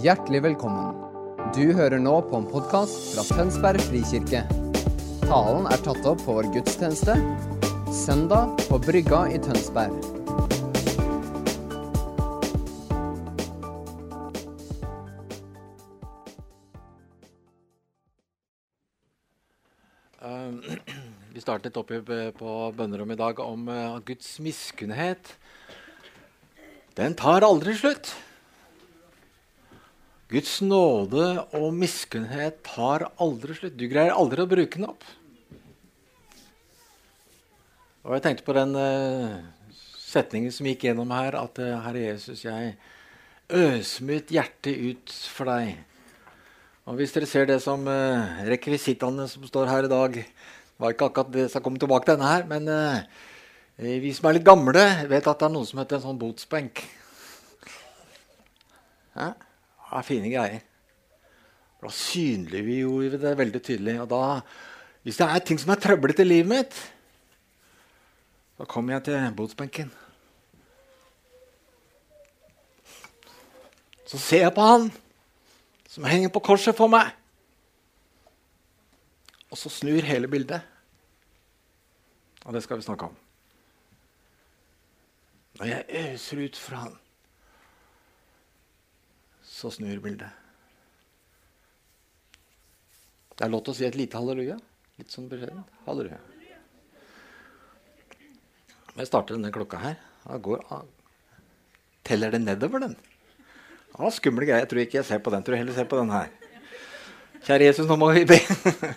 Hjertelig velkommen. Du hører nå på en podkast fra Tønsberg frikirke. Talen er tatt opp på vår gudstjeneste søndag på Brygga i Tønsberg. Um, Vi startet opp på bønnerommet i dag om eh, at Guds miskunnhet Den tar aldri slutt. Guds nåde og miskunnhet tar aldri slutt. Du greier aldri å bruke den opp. Og jeg tenkte på den uh, setningen som gikk gjennom her, at uh, Herre Jesus, jeg øser mitt hjerte ut for deg. Og hvis dere ser det som uh, rekvisittene som står her i dag Det var ikke akkurat det som kom tilbake til denne her, men vi som er litt gamle, vet at det er noe som heter en sånn botsbenk. Det er fine greier. Da synliggjorde vi det veldig tydelig. Og da, hvis det er ting som er trøblete i livet mitt, da kommer jeg til botsbenken. Så ser jeg på han som henger på korset for meg. Og så snur hele bildet. Og det skal vi snakke om. Når jeg øser ut fra han, så snur bildet. Det er lov til å si et lite halleluja. Litt sånn beskjedent. Halleluja. Jeg starter denne klokka her. Da går, teller det nedover, den. Ja, skumle greier. Jeg tror ikke jeg ser på den. Tror jeg heller ser på den her. Kjære Jesus, nå må vi be.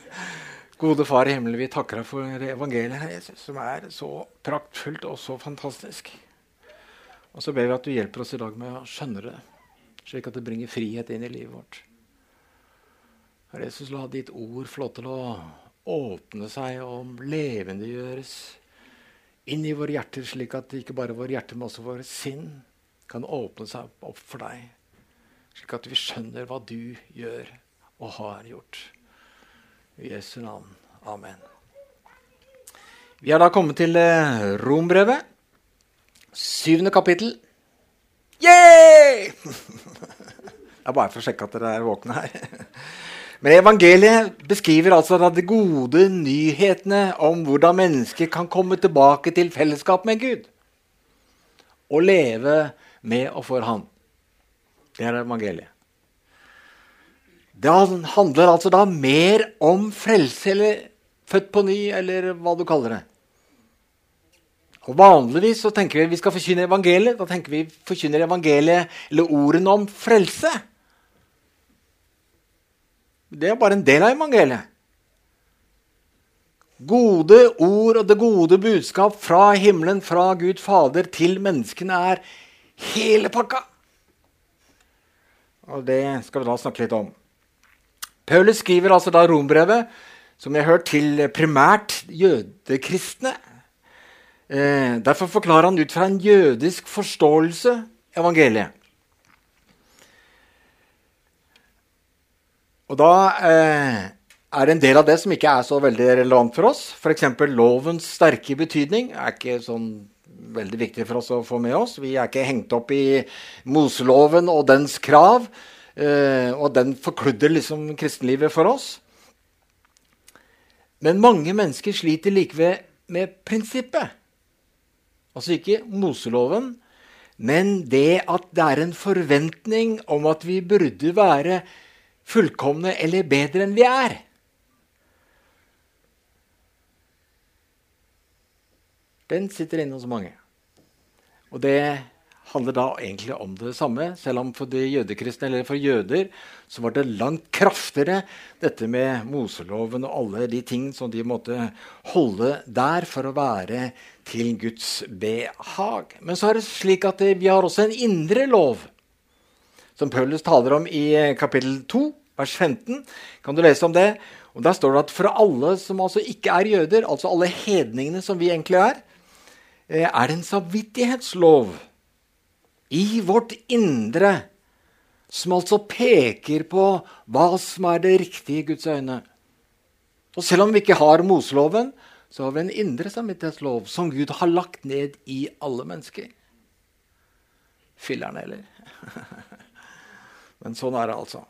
Gode Far i himmelen, vi takker deg for evangeliet, Herre Jesus, som er så praktfullt og så fantastisk. Og så ber vi at du hjelper oss i dag med å skjønne det, slik at det bringer frihet inn i livet vårt. Herre Jesus, la ditt ord få lov til å åpne seg og levendegjøres inn i våre hjerter, slik at ikke bare våre hjerter, men også våre sinn kan åpne seg opp for deg. Slik at vi skjønner hva du gjør og har gjort. I Jesu navn. Amen. Vi er da kommet til eh, Rombrevet, syvende kapittel. Yeah! Det er bare for å sjekke at dere er våkne her. Men evangeliet beskriver altså de gode nyhetene om hvordan mennesker kan komme tilbake til fellesskap med Gud. Og leve med og for Han. Det er evangeliet. Det handler altså da mer om frelse eller født på ny, eller hva du kaller det. Og Vanligvis så tenker vi vi skal forkynne evangeliet. Da tenker vi forkynner evangeliet eller ordene om frelse. Det er bare en del av evangeliet. Gode ord og det gode budskap fra himmelen, fra Gud Fader til menneskene, er hele pakka. Og det skal vi da snakke litt om. Paulus skriver altså da rombrevet, som jeg har hørt, til primært jødekristne. Eh, derfor forklarer han ut fra en jødisk forståelse evangeliet. Og da eh, er det en del av det som ikke er så veldig relevant for oss. F.eks. lovens sterke betydning er ikke sånn veldig viktig for oss å få med oss. Vi er ikke hengt opp i Moseloven og dens krav. Eh, og den forkludder liksom kristenlivet for oss. Men mange mennesker sliter likevel med prinsippet. Altså ikke Moseloven, men det at det er en forventning om at vi burde være fullkomne eller bedre enn vi er. Den sitter inne hos mange. Og det handler da egentlig om det samme, selv om for de jødekristne eller for jøder så var det langt kraftigere dette med Moseloven og alle de ting som de måtte holde der for å være til Guds behag. Men så er det slik at vi har også en indre lov, som Paulus taler om i kapittel 2, vers 15. Kan du lese om det? Og Der står det at for alle som altså ikke er jøder, altså alle hedningene som vi egentlig er, er det en samvittighetslov i vårt indre som altså peker på hva som er det riktige i Guds øyne. Og selv om vi ikke har Moseloven, så har vi en indre samvittighetslov som Gud har lagt ned i alle mennesker. Filler'n, eller? Men sånn er det altså.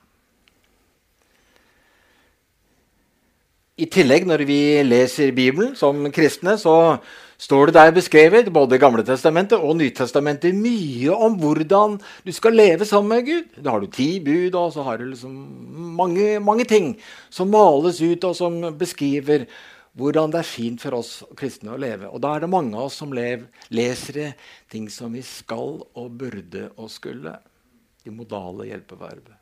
I tillegg, når vi leser Bibelen som kristne, så står det der beskrevet både Gamle testamentet og Nytestamentet mye om hvordan du skal leve sammen med Gud. Da har du ti bud, og så har du liksom mange, mange ting som males ut, og som beskriver hvordan det er fint for oss kristne å leve. Og da er det mange av oss som lev, leser ting som vi skal og burde og skulle. De modale hjelpeverbet.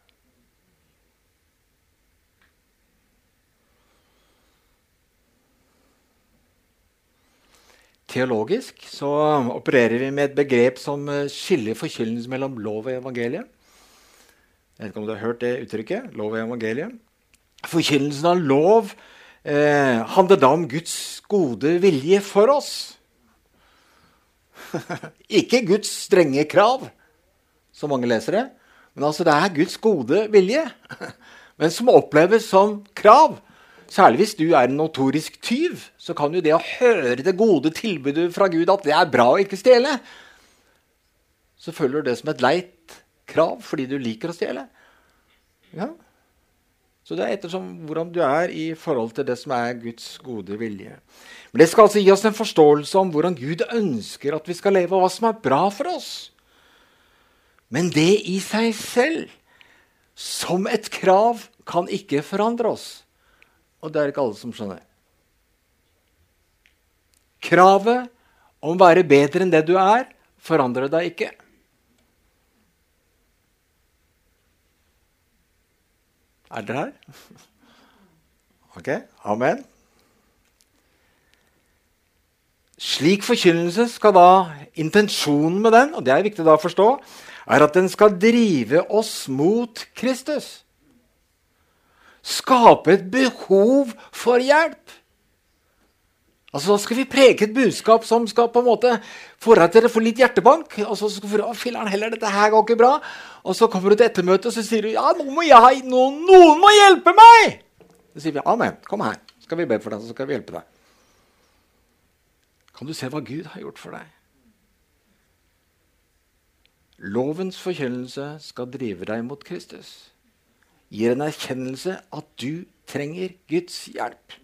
Teologisk så opererer vi med et begrep som eh, skiller forkynnelsen mellom lov og evangeliet. Jeg vet ikke om du har hørt det uttrykket? Lov og evangeliet. Forkynnelsen av lov eh, handler da om Guds gode vilje for oss. ikke Guds strenge krav, som mange leser det. Men altså det er Guds gode vilje, men som oppleves som krav. Særlig hvis du er en notorisk tyv, så kan jo det å høre det gode tilbudet fra Gud at det er bra å ikke stjele, så følger du det som et leit krav fordi du liker å stjele. Ja. Så det er ettersom hvordan du er i forhold til det som er Guds gode vilje. Men Det skal altså gi oss en forståelse om hvordan Gud ønsker at vi skal leve, og hva som er bra for oss. Men det i seg selv, som et krav, kan ikke forandre oss. Og det er ikke alle som skjønner. Kravet om å være bedre enn det du er, forandrer deg ikke. Er dere her? Ok. Amen. Slik forkynnelse skal da Intensjonen med den, og det er viktig da å forstå, er at den skal drive oss mot Kristus skape et behov for hjelp. Altså, Da skal vi preke et budskap som skal på en måte få deg til å få litt hjertebank. Og så skal du si heller, dette her går ikke bra. Og så kommer du til ettermøte og så sier du, ja, noen må, jeg, noen, noen må hjelpe meg! Så sier vi amen. Kom her, skal vi be for deg, så skal vi hjelpe deg. Kan du se hva Gud har gjort for deg? Lovens forkynnelse skal drive deg mot Kristus gir en erkjennelse at du trenger Guds hjelp.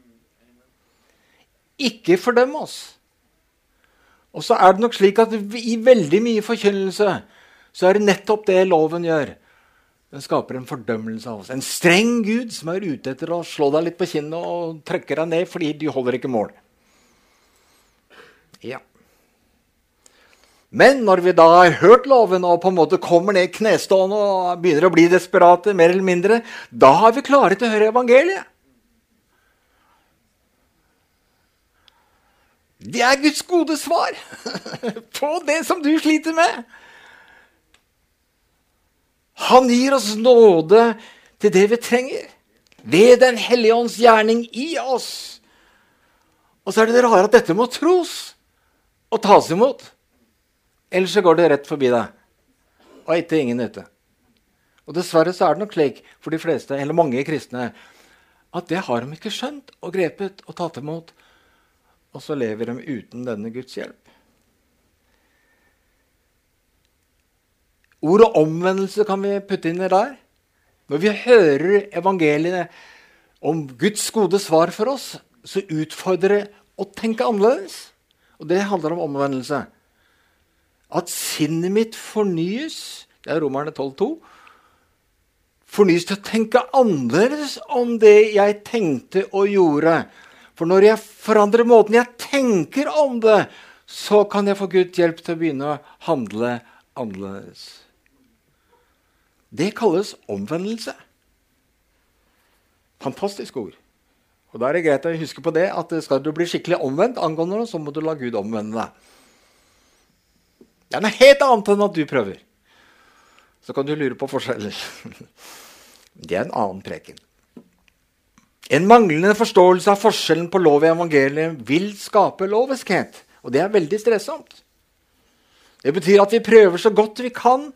Ikke fordøm oss. Og så er det nok slik at i veldig mye forkynnelse så er det nettopp det loven gjør. Den skaper en fordømmelse av oss. En streng Gud som er ute etter å slå deg litt på kinnet og trykke deg ned fordi du holder ikke mål. Ja. Men når vi da har hørt loven og på en måte kommer ned knestående og begynner å bli desperate, mer eller mindre, da har vi klare til å høre evangeliet. Det er Guds gode svar på det som du sliter med. Han gir oss nåde til det vi trenger, ved Den hellige ånds gjerning i oss. Og så er det det rare at dette må tros og tas imot. Ellers så går det rett forbi deg. Og etter ingen nytte. Og Dessverre så er det nok slik for de fleste, eller mange kristne at det har de ikke skjønt og grepet og tatt imot. Og så lever de uten denne Guds hjelp. Ordet omvendelse kan vi putte inn der. Når vi hører evangeliene om Guds gode svar for oss, så utfordrer det å tenke annerledes. Og det handler om omvendelse at sinnet mitt fornyes Det er Romerne 12,2. Fornyes til å tenke annerledes om det jeg tenkte og gjorde. For når jeg forandrer måten jeg tenker om det, så kan jeg få Guds hjelp til å begynne å handle annerledes. Det kalles omvendelse. Fantastisk ord. Og Da er det greit å huske på det at skal du bli skikkelig omvendt angående noe, så må du la Gud omvende deg. Det er noe helt annet enn at du prøver. Så kan du lure på forskjeller. Det er en annen preken. En manglende forståelse av forskjellen på lov og evangeliet vil skape loviskhet. Og det er veldig stressomt. Det betyr at vi prøver så godt vi kan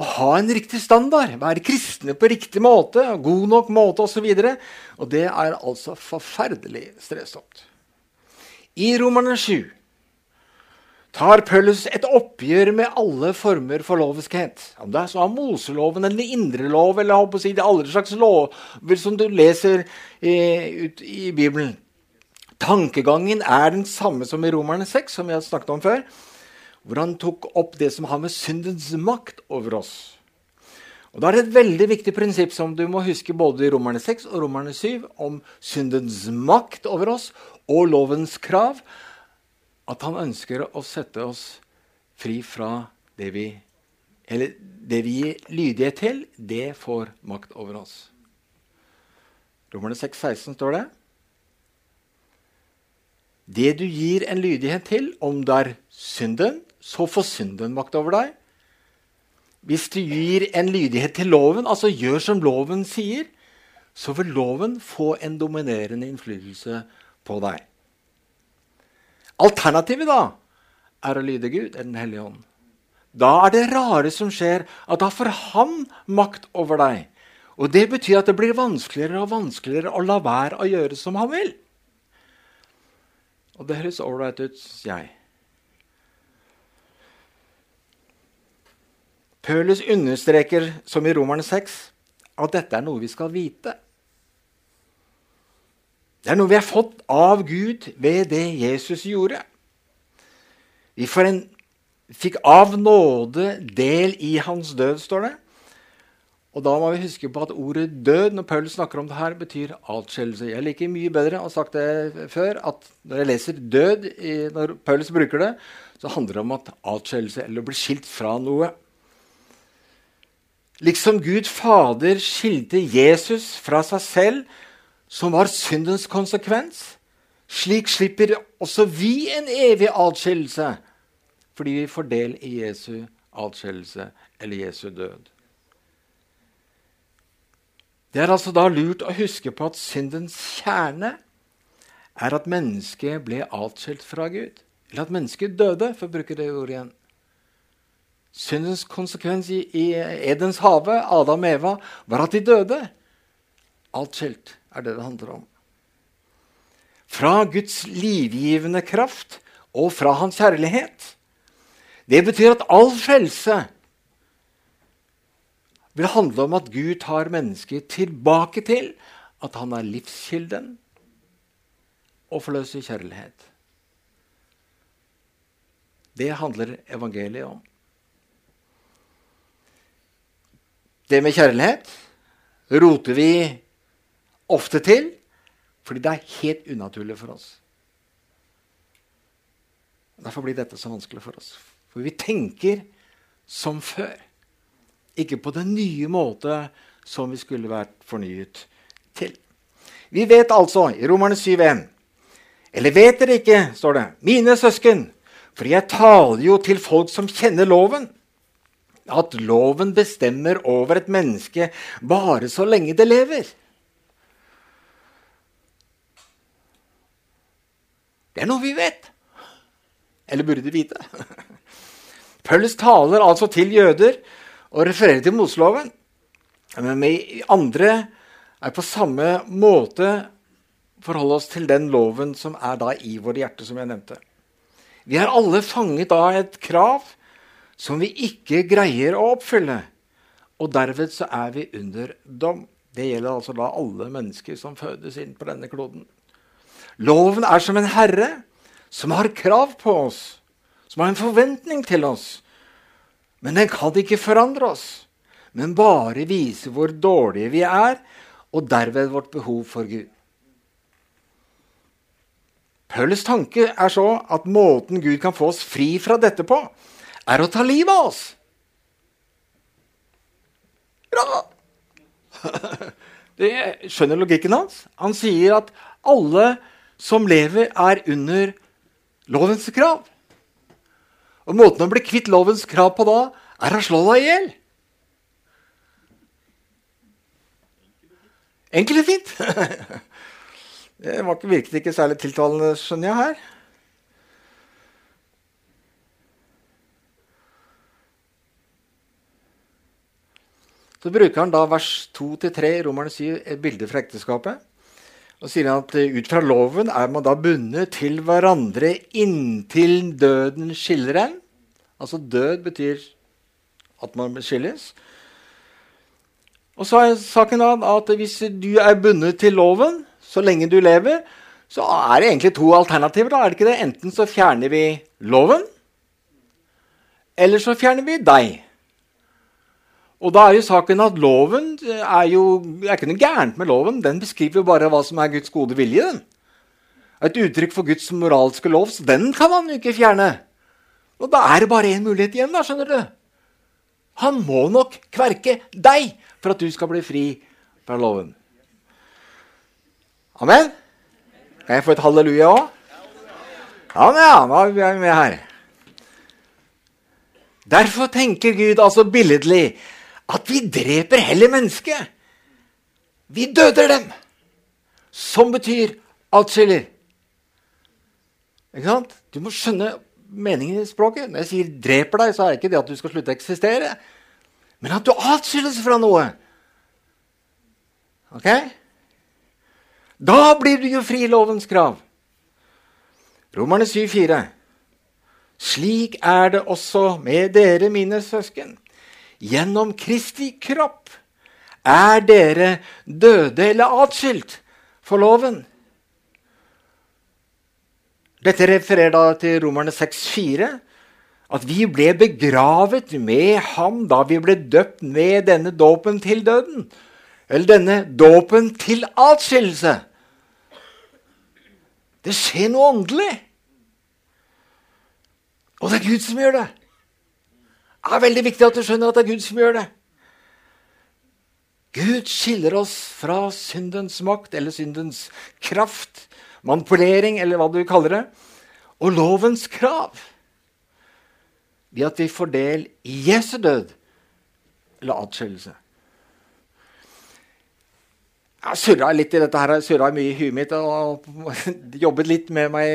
å ha en riktig standard. Være kristne på riktig måte, god nok måte osv. Og, så og det er altså forferdelig stressomt. I Romerne 7 tar Paulus et oppgjør med alle former for loviskhet. Om det er så av Moseloven eller indre lov eller jeg si, det alle slags lover som du leser i, ut, i Bibelen. Tankegangen er den samme som i Romerne 6, som vi har snakket om før, hvor han tok opp det som har med syndens makt over oss. Og Da er det et veldig viktig prinsipp som du må huske både i Romerne 6 og Romerne 7 om syndens makt over oss og lovens krav at han ønsker å sette oss fri fra det vi Eller det vi gir lydighet til, det får makt over oss. Romerne 6, 16 står det. Det du gir en lydighet til, om det er synden, så får synden makt over deg. Hvis du gir en lydighet til loven, altså gjør som loven sier, så vil loven få en dominerende innflytelse på deg. Alternativet da er å lyde Gud, eller Den hellige ånd. Da er det rare som skjer, at da får han makt over deg. Og Det betyr at det blir vanskeligere og vanskeligere å la være å gjøre som han vil. Og det høres ålreit ut, syns jeg. Pølus understreker, som i Romerne 6, at dette er noe vi skal vite. Det er noe vi har fått av Gud ved det Jesus gjorde. Vi en, fikk av nåde del i hans død, står det. Og da må vi huske på at ordet 'død' når Paul snakker om det her, betyr atskillelse. Jeg liker mye bedre å ha sagt det før, at når jeg leser 'død', når Paulus bruker det, så handler det om at atskillelse, eller å bli skilt fra noe. Liksom Gud Fader skilte Jesus fra seg selv som var syndens konsekvens. Slik slipper også vi en evig atskillelse, fordi vi får del i Jesu atskillelse eller Jesu død. Det er altså da lurt å huske på at syndens kjerne er at mennesket ble atskilt fra Gud. Eller at mennesket døde, for å bruke det ordet igjen. Syndens konsekvens i Edens hage, Adam og Eva, var at de døde. Atskilt er det det handler om. Fra Guds livgivende kraft og fra Hans kjærlighet. Det betyr at all frelse vil handle om at Gud tar mennesket tilbake til at han er livskilden og forløser kjærlighet. Det handler evangeliet om. Det med kjærlighet roter vi ofte til fordi det er helt unaturlig for oss. Derfor blir dette så vanskelig for oss. For vi tenker som før. Ikke på den nye måte som vi skulle vært fornyet til. Vi vet altså i Romerne 7,1 Eller vet dere ikke, står det, mine søsken, for jeg taler jo til folk som kjenner loven, at loven bestemmer over et menneske bare så lenge det lever. Det er noe vi vet. Eller burde vite. Paulus taler altså til jøder og refererer til Moseloven. Men vi andre er på samme måte forholde oss til den loven som er da i vårt hjerte, som jeg nevnte. Vi er alle fanget av et krav som vi ikke greier å oppfylle. Og derved så er vi under dom. Det gjelder altså da alle mennesker som fødes inn på denne kloden. Loven er som en herre som har krav på oss, som har en forventning til oss. Men den kan ikke forandre oss, men bare vise hvor dårlige vi er, og derved vårt behov for Gud. Paulus tanke er så at måten Gud kan få oss fri fra dette på, er å ta livet av oss. Bra! Det skjønner logikken hans. Han sier at alle som lever, er under lovens krav. Og måten å bli kvitt lovens krav på da, er å slå deg i hjel. Enkelt og fint. Det var ikke, virket ikke særlig tiltalende, skjønner jeg her. Så bruker han da vers 2-3 i Romerne 7 et bilde fra ekteskapet. Og sier han at eh, ut fra loven er man da bundet til hverandre inntil døden skiller en. Altså død betyr at man skilles. Og så er saken da at hvis du er bundet til loven så lenge du lever, så er det egentlig to alternativer. da, er det ikke det? Enten så fjerner vi loven, eller så fjerner vi deg. Og da er jo saken at loven er jo er ikke noe gærent med loven. Den beskriver jo bare hva som er Guds gode vilje. den. Et uttrykk for Guds moralske lov, så den kan han jo ikke fjerne. Og da er det bare én mulighet igjen, da, skjønner du. Han må nok kverke deg for at du skal bli fri fra loven. Amen? Kan jeg få et halleluja òg? Ja, ja, da er vi med her. Derfor tenker Gud altså billedlig at vi dreper heller mennesket. Vi døder dem. Som betyr atskiller. Ikke sant? Du må skjønne meningen i språket. Når jeg sier 'dreper deg', så er det ikke det at du skal slutte å eksistere, men at du atskilles fra noe. Ok? Da blir du jo fri lovens krav. Romerne 7,4. Slik er det også med dere, mine søsken. Gjennom Kristi kropp er dere døde eller atskilt for loven. Dette refererer da til Romerne 6,4. At vi ble begravet med ham da vi ble døpt med denne dåpen til døden. Eller denne dåpen til atskillelse. Det skjer noe åndelig. Og det er Gud som gjør det. Det er veldig viktig at du skjønner at det er Gud som gjør det. Gud skiller oss fra syndens makt eller syndens kraft, manipulering eller hva du kaller det, og lovens krav. Ved at vi får del i Jesu død eller atskillelse. Jeg surra litt i dette her, surra mye i huet mitt og jobbet litt med meg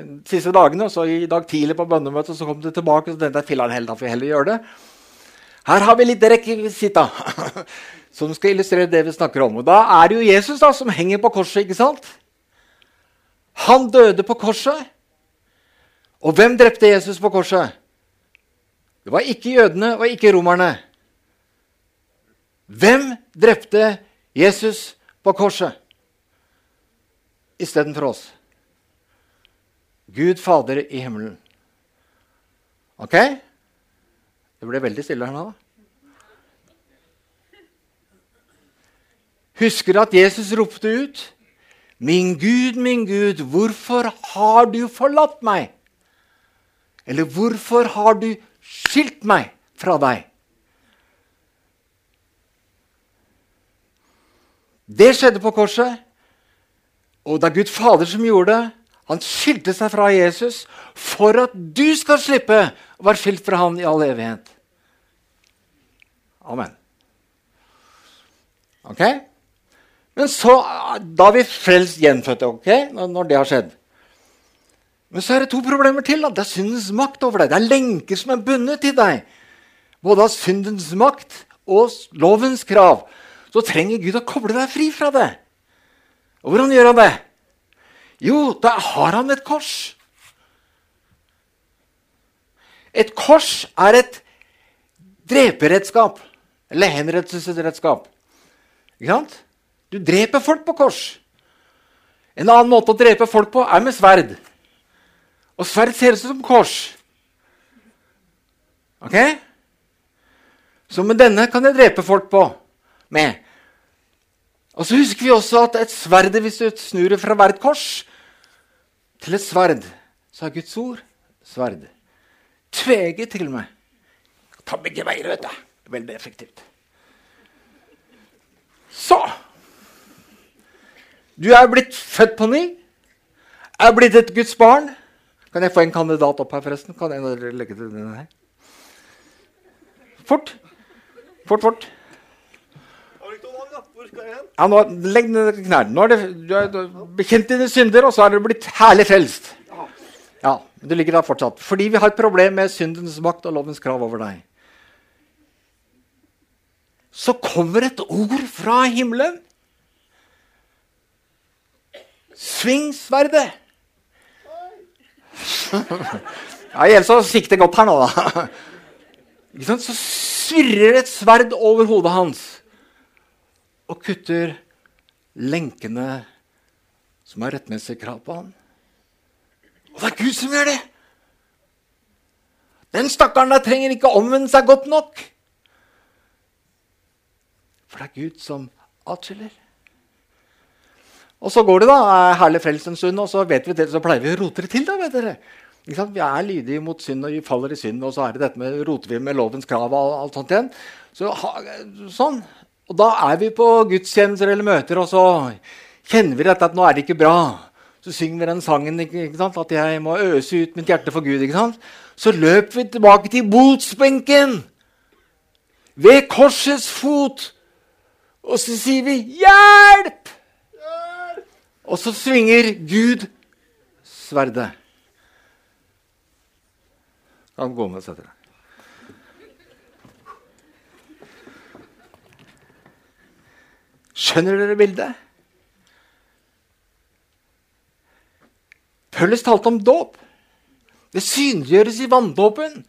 de siste dagene. og så I dag tidlig på bønnemøtet så kom det tilbake, så tenkte jeg filler'n heller, da får jeg heller gjøre det. Her har vi litt rekvisitta som skal illustrere det vi snakker om. Og Da er det jo Jesus da, som henger på korset. ikke sant? Han døde på korset. Og hvem drepte Jesus på korset? Det var ikke jødene og ikke romerne. Hvem drepte Jesus? Jesus på korset istedenfor oss. Gud Fader i himmelen. Ok? Det ble veldig stille her nå. Husker du at Jesus ropte ut? Min Gud, min Gud, hvorfor har du forlatt meg? Eller hvorfor har du skilt meg fra deg? Det skjedde på korset. Og det er Gud Fader som gjorde det. Han skilte seg fra Jesus for at du skal slippe å være skilt fra han i all evighet. Amen. Ok? Men så, Da er vi frelst gjenfødte, ok? når det har skjedd. Men så er det to problemer til. Da. Det er syndens makt over deg. Det er lenker som er bundet til deg. Både av syndens makt og lovens krav så trenger Gud å koble deg fri fra det. Og hvordan gjør han det? Jo, da har han et kors. Et kors er et dreperedskap. Eller henrettelsesredskap. Ikke sant? Du dreper folk på kors. En annen måte å drepe folk på er med sverd. Og sverd ser ut som kors. Ok? Så med denne kan jeg drepe folk på med. Og så husker vi også at et sverd, hvis du snur det fra et kors til et sverd, så er Guds ord sverd. Tveget til og med. Ta begge veier, vet du. Veldig effektivt. Så Du er blitt født på ny. Er blitt et Guds barn. Kan jeg få en kandidat opp her, forresten? Kan jeg legge til denne her? Fort. Fort, fort. Ja, nå, legg ned knærne. Nå er det, du er bekjent dine synder, og så er du blitt herlig frelst. Ja, Du ligger der fortsatt. Fordi vi har et problem med syndens makt og lovens krav over deg. Så kommer et ord fra himmelen. Sving sverdet! ja, gjelder så sikte godt her nå, da. Så svirrer et sverd over hodet hans og kutter lenkene som har rettmessig krav på han. Og det er Gud som gjør det! Den stakkaren der trenger ikke omvende seg godt nok. For det er Gud som atskiller. Og så går det, da. Er herlig frelst en stund, og så vet vi det, så pleier vi å rote det til. da, vet dere. Vi er lydige mot synd, og vi faller i synd. Og så er det dette med roter vi med lovens krav og alt sånt igjen. Så, sånn. Og da er vi på gudstjenester eller møter, og så kjenner vi dette at nå er det ikke bra. Så synger vi den sangen at jeg må øse ut mitt hjerte for Gud. Så løper vi tilbake til botsbenken ved korsets fot. Og så sier vi 'hjelp'! Og så svinger Gud sverdet. Kan gå med og sette deg. Skjønner dere bildet? Paulus talte om dåp. Det synliggjøres i vanndåpen.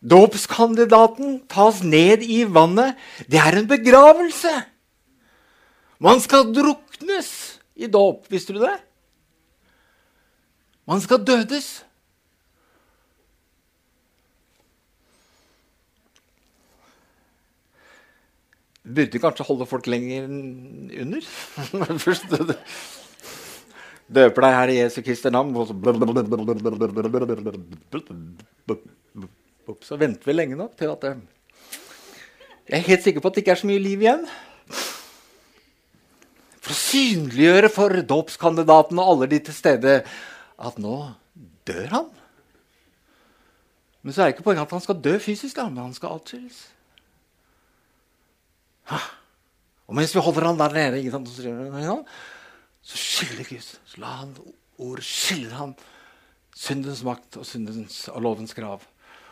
Dåpskandidaten tas ned i vannet. Det er en begravelse. Man skal druknes i dåp. Visste du det? Man skal dødes. Burde kanskje holde folk lenger under. Først døper deg her i Jesu Kristi navn, og så venter vi lenge nok til at Jeg er helt sikker på at det ikke er så mye liv igjen. For å synliggjøre for dåpskandidaten og alle de til stede at nå dør han. Men så er det ikke poenget at han skal dø fysisk, men han skal atskilles. Og mens vi holder han der nede, så skiller Gud. Så la han ord skiller han syndens makt og, syndens, og lovens grav.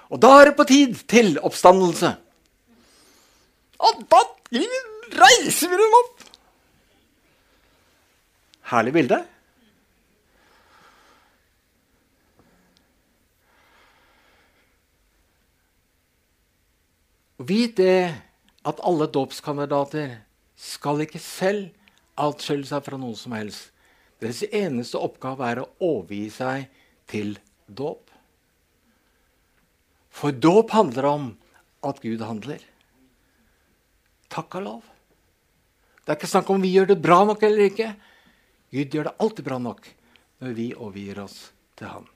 Og da er det på tid til oppstandelse. Og da reiser vi dem opp! Herlig bilde. Og Vit det at alle dåpskandidater skal ikke selv atskille seg fra noe som helst. Deres eneste oppgave er å overgi seg til dåp. For dåp handler om at Gud handler. Takk og lov. Det er ikke snakk om vi gjør det bra nok eller ikke. Gud gjør det alltid bra nok når vi overgir oss til Han.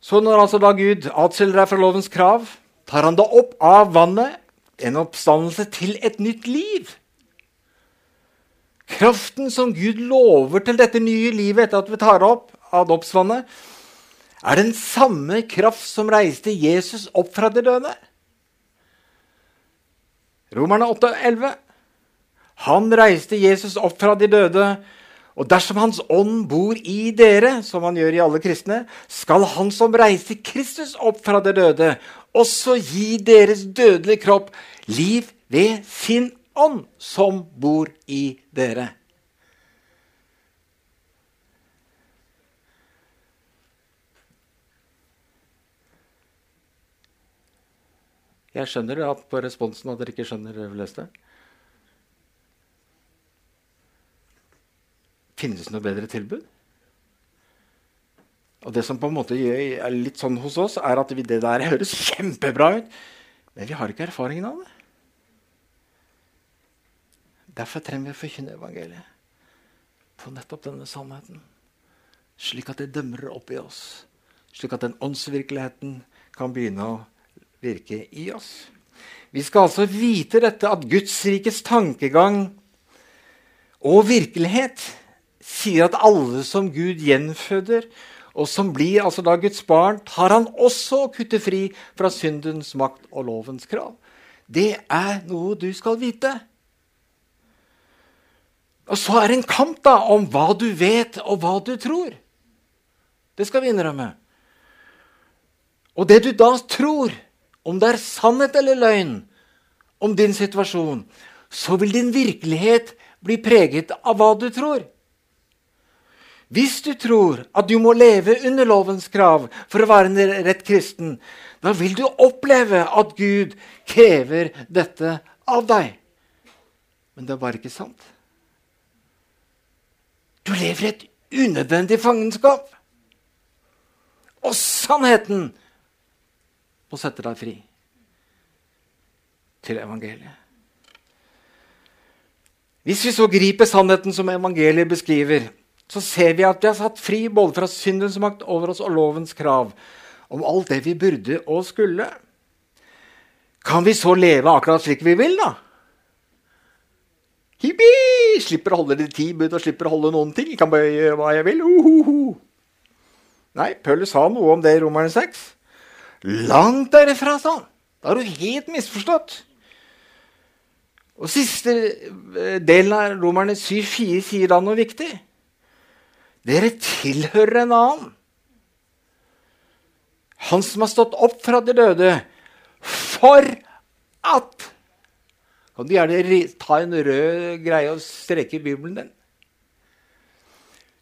Så når altså da Gud atskiller deg fra lovens krav, tar han da opp av vannet, en oppstandelse til et nytt liv. Kraften som Gud lover til dette nye livet etter at vi tar opp av dåpsvannet, er den samme kraft som reiste Jesus opp fra de døde. Romerne 8, 11. Han reiste Jesus opp fra de døde og dersom Hans ånd bor i dere, som han gjør i alle kristne, skal Han som reiste Kristus opp fra de døde, også gi deres dødelige kropp liv ved sin ånd, som bor i dere. Jeg skjønner at på responsen at dere ikke skjønner det vi leste. Finnes det noe bedre tilbud? Og det som på en måte er litt sånn hos oss, er at det der høres kjempebra ut, men vi har ikke erfaringen av det. Derfor trenger vi å forkynne evangeliet på nettopp denne sannheten. Slik at det dømmer opp i oss. Slik at den åndsvirkeligheten kan begynne å virke i oss. Vi skal altså vite dette, at Guds rikes tankegang og virkelighet sier at alle som Gud gjenføder, og som blir altså da Guds barn, tar han også å kutte fri fra syndens makt og lovens krav. Det er noe du skal vite. Og så er det en kamp da om hva du vet, og hva du tror. Det skal vi innrømme. Og det du da tror, om det er sannhet eller løgn om din situasjon, så vil din virkelighet bli preget av hva du tror. Hvis du tror at du må leve under lovens krav for å være en rett kristen, da vil du oppleve at Gud krever dette av deg. Men det er bare ikke sant. Du lever i et unødvendig fangenskap. Og sannheten må sette deg fri til evangeliet. Hvis vi så griper sannheten som evangeliet beskriver, så ser vi at vi er satt fri både fra syndens makt over oss og lovens krav om alt det vi burde og skulle. Kan vi så leve akkurat slik vi vil, da? Hippi! Slipper å holde de ti bud og slipper å holde noen ting. Jeg kan bare gjøre hva jeg vil. Uh, uh, uh. Nei, Paulus sa noe om det i Romerne 6. Langt derifra, sa han. Da har du helt misforstått. Og Siste eh, delen av Romerne 7,4 sier da noe viktig. Dere tilhører en annen. Han som har stått opp fra de døde, for at Kan du gjerne ta en rød greie og streke i Bibelen din?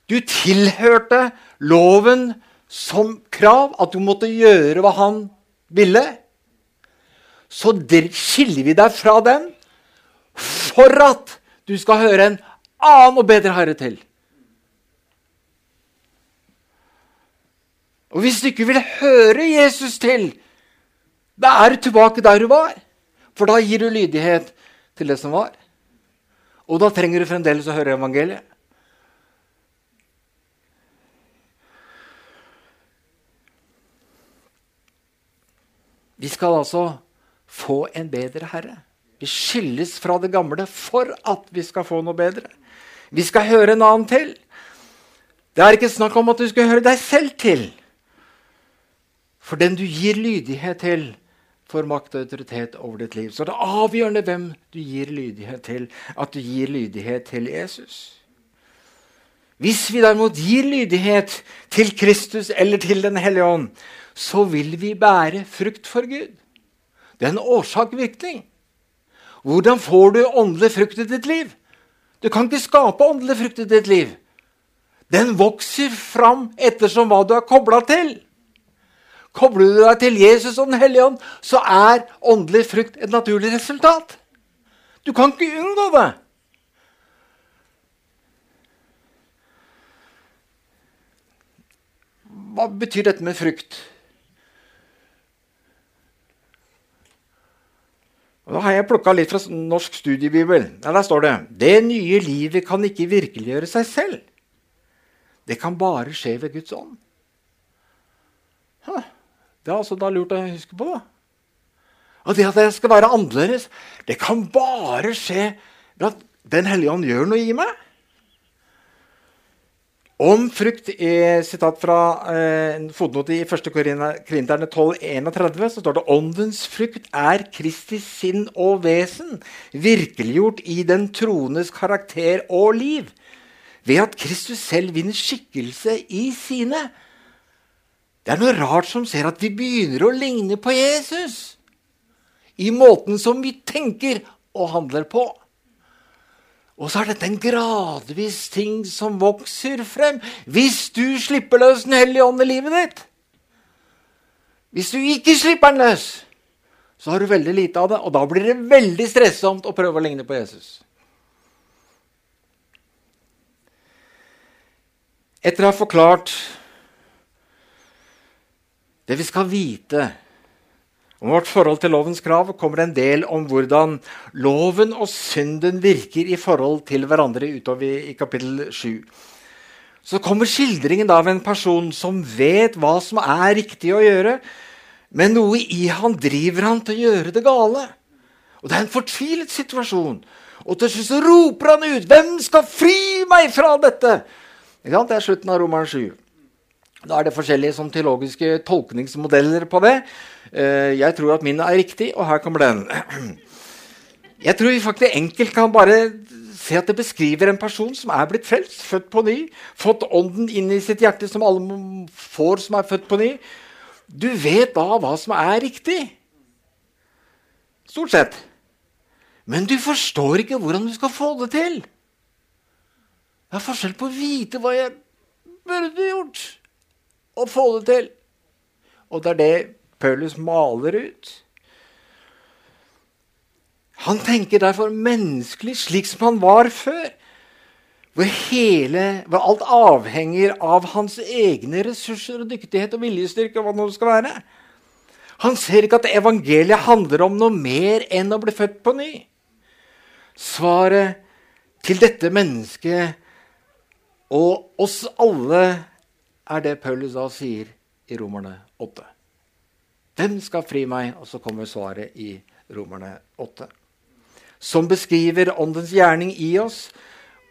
Du tilhørte loven som krav, at du måtte gjøre hva han ville. Så skiller vi deg fra den for at du skal høre en annen og bedre herre til. Og hvis du ikke vil høre Jesus til, da er du tilbake der du var. For da gir du lydighet til det som var. Og da trenger du fremdeles å høre evangeliet. Vi skal altså få en bedre herre. Vi skilles fra det gamle for at vi skal få noe bedre. Vi skal høre en annen til. Det er ikke snakk om at du skal høre deg selv til. For den du gir lydighet til, får makt og autoritet over ditt liv. Så det er avgjørende hvem du gir lydighet til, at du gir lydighet til Jesus. Hvis vi derimot gir lydighet til Kristus eller til Den hellige ånd, så vil vi bære frukt for Gud. Det er en årsak-virkning. Hvordan får du åndelig frukt i ditt liv? Du kan ikke skape åndelig frukt i ditt liv. Den vokser fram ettersom hva du er kobla til. Kobler du deg til Jesus og Den hellige ånd, så er åndelig frukt et naturlig resultat. Du kan ikke unngå det. Hva betyr dette med frukt? Og Da har jeg plukka litt fra Norsk studiebibel. Ja, der står det Det nye livet kan ikke virkeliggjøre seg selv. Det kan bare skje ved Guds ånd. Det er altså da lurt å huske på. da. Og det at jeg skal være annerledes, det kan bare skje ved at Den hellige ånd gjør noe i meg. Om frukt, i sitat fra eh, fotnote i 1. Korinterne 12,31, så står det åndens frukt er Kristi sinn og vesen, virkeliggjort i den troendes karakter og liv, ved at Kristus selv vinner skikkelse i sine. Det er noe rart som ser at vi begynner å ligne på Jesus i måten som vi tenker og handler på. Og så er dette en gradvis ting som vokser frem hvis du slipper løs Den hellige ånd i livet ditt. Hvis du ikke slipper den løs, så har du veldig lite av det, og da blir det veldig stressomt å prøve å ligne på Jesus. Etter å ha forklart det vi skal vite om vårt forhold til lovens krav kommer en del om hvordan loven og synden virker i forhold til hverandre utover i kapittel 7. Så kommer skildringen av en person som vet hva som er riktig å gjøre, men noe i han driver han til å gjøre det gale. Og Det er en fortvilet situasjon. Og til slutt så roper han ut 'Hvem skal fri meg fra dette?' Det er slutten av Romeren 7. Da er det forskjellige sånn, teologiske tolkningsmodeller på det. Eh, jeg tror at min er riktig, og her kommer den. Jeg tror vi faktisk enkelt kan bare se at det beskriver en person som er blitt frelst, født på ny, fått ånden inn i sitt hjerte, som alle får som er født på ny. Du vet da hva som er riktig. Stort sett. Men du forstår ikke hvordan du skal få det til. Det er forskjell på å vite hva jeg burde gjort, og få det til. Og det er det Paulus maler ut. Han tenker derfor menneskelig slik som han var før. Hvor, hele, hvor alt avhenger av hans egne ressurser og dyktighet og viljestyrke. og hva det skal være. Han ser ikke at evangeliet handler om noe mer enn å bli født på ny. Svaret til dette mennesket og oss alle er det Paulus da sier i Romerne 8. Hvem skal fri meg? Og så kommer svaret i Romerne 8 som beskriver åndens gjerning i oss,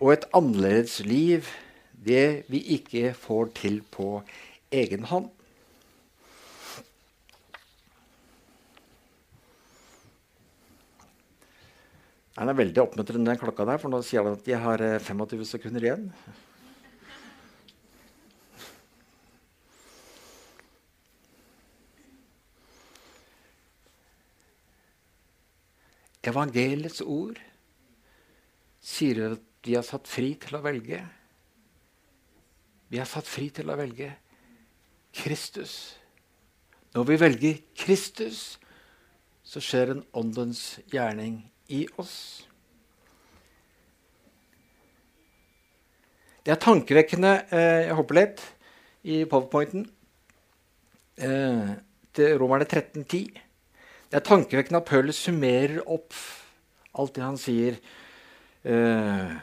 og et annerledes liv, det vi ikke får til på egen hånd. Den er veldig oppmuntrende, den klokka der, for nå sier den at jeg har 25 eh, sekunder igjen. Evangeliets ord sier at vi er satt fri til å velge. Vi er satt fri til å velge Kristus. Når vi velger Kristus, så skjer en åndens gjerning i oss. Det er tankevekkende eh, Jeg hopper litt i powerpointen. Eh, til Romerne 1310. Det er tankevekkende at Paulus summerer opp alt det han sier eh,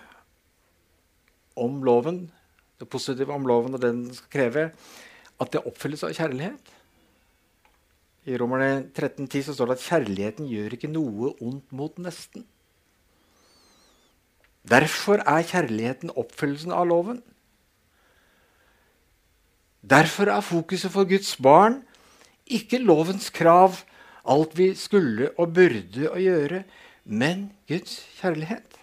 om loven, det positive om loven og det den skal kreve, at det oppfylles av kjærlighet. I Romerne 13,10 står det at kjærligheten gjør ikke noe ondt mot nesten. Derfor er kjærligheten oppfyllelsen av loven. Derfor er fokuset for Guds barn ikke lovens krav alt vi skulle og burde å gjøre, men Guds kjærlighet.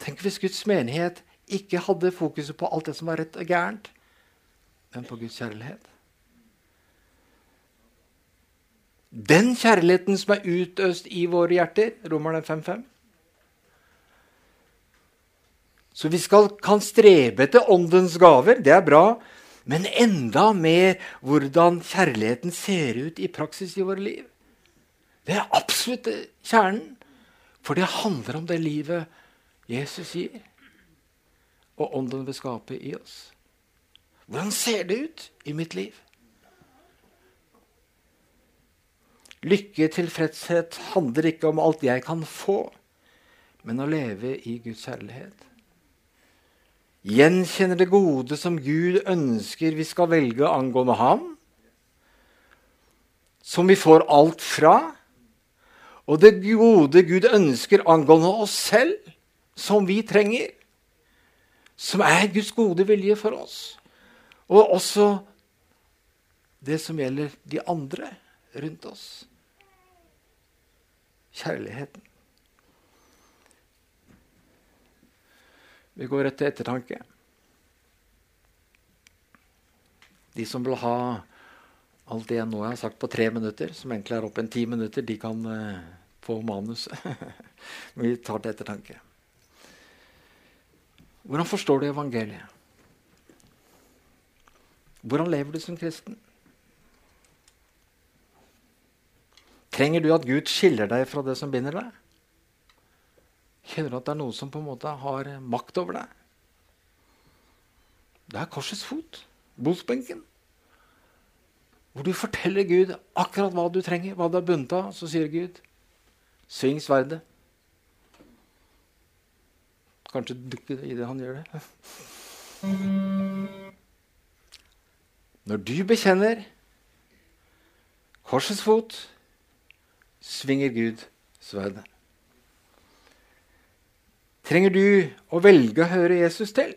Tenk hvis Guds menighet ikke hadde fokuset på alt det som var rett og gærent, men på Guds kjærlighet. Den kjærligheten som er utøst i våre hjerter, Romerne 5.5. Så vi skal, kan strebe etter åndens gaver. Det er bra. Men enda mer hvordan kjærligheten ser ut i praksis i våre liv. Det er absolutt kjernen. For det handler om det livet Jesus gir, og ånden vil skape i oss. Hvordan ser det ut i mitt liv? Lykke, tilfredshet handler ikke om alt jeg kan få, men å leve i Guds kjærlighet gjenkjenner det gode som Gud ønsker vi skal velge angående ham, som vi får alt fra, og det gode Gud ønsker angående oss selv, som vi trenger, som er Guds gode vilje for oss, og også det som gjelder de andre rundt oss. Kjærligheten. Vi går rett til ettertanke. De som vil ha alt det jeg nå har sagt på tre minutter, som egentlig er opp en ti minutter, de kan uh, få manuset. Men vi tar til ettertanke. Hvordan forstår du evangeliet? Hvordan lever du som kristen? Trenger du at Gud skiller deg fra det som binder deg? Kjenner du at det er noen som på en måte har makt over deg? Det er korsets fot. Botsbenken. Hvor du forteller Gud akkurat hva du trenger, hva du er bundet av. Så sier Gud, sving sverdet. Kanskje dukke i det han gjør det. Når du bekjenner korsets fot, svinger Gud sverdet. Trenger du å velge å høre Jesus til?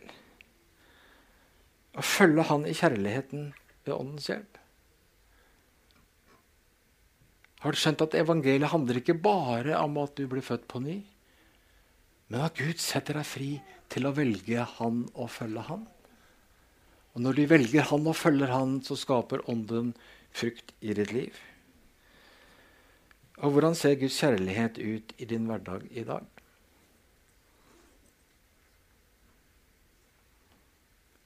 Og følge Han i kjærligheten ved Åndens hjelp? Har du skjønt at evangeliet handler ikke bare om at du blir født på ny, men at Gud setter deg fri til å velge Han og følge Han? Og når du velger Han og følger Han, så skaper Ånden frukt i ditt liv. Og hvordan ser Guds kjærlighet ut i din hverdag i dag?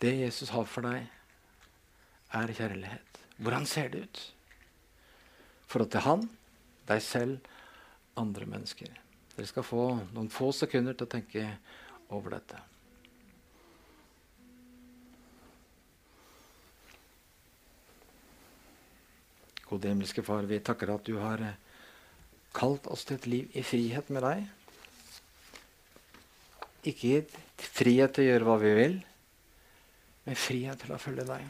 Det Jesus har for deg, er kjærlighet. Hvordan ser det ut? forhold til han, deg selv, andre mennesker. Dere skal få noen få sekunder til å tenke over dette. Gode himmelske Far, vi takker at du har eh, kalt oss til et liv i frihet med deg. Ikke frihet til å gjøre hva vi vil, men frihet til å følge deg.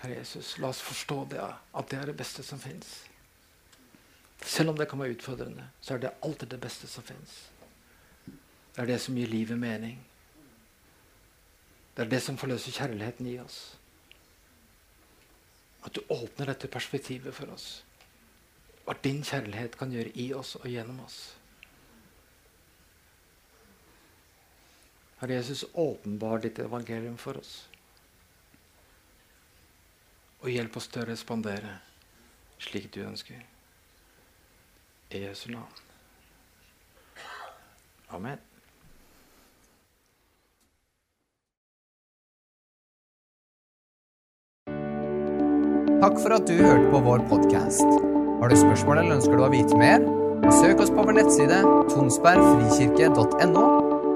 Herre Jesus, la oss forstå det, at det er det beste som fins. Selv om det kan være utfordrende, så er det alltid det beste som fins. Det er det som gir livet mening. Det er det som forløser kjærligheten i oss. At du åpner dette perspektivet for oss. Hva din kjærlighet kan gjøre i oss og gjennom oss. Herre Jesus, åpenbar ditt evangelium for oss. Og hjelp oss til å respondere slik du ønsker. I Jesu navn. Amen. Takk for at du hørte på vår podkast. Har du spørsmål eller ønsker du å vite mer? Søk oss på vår nettside tonsbergfrikirke.no.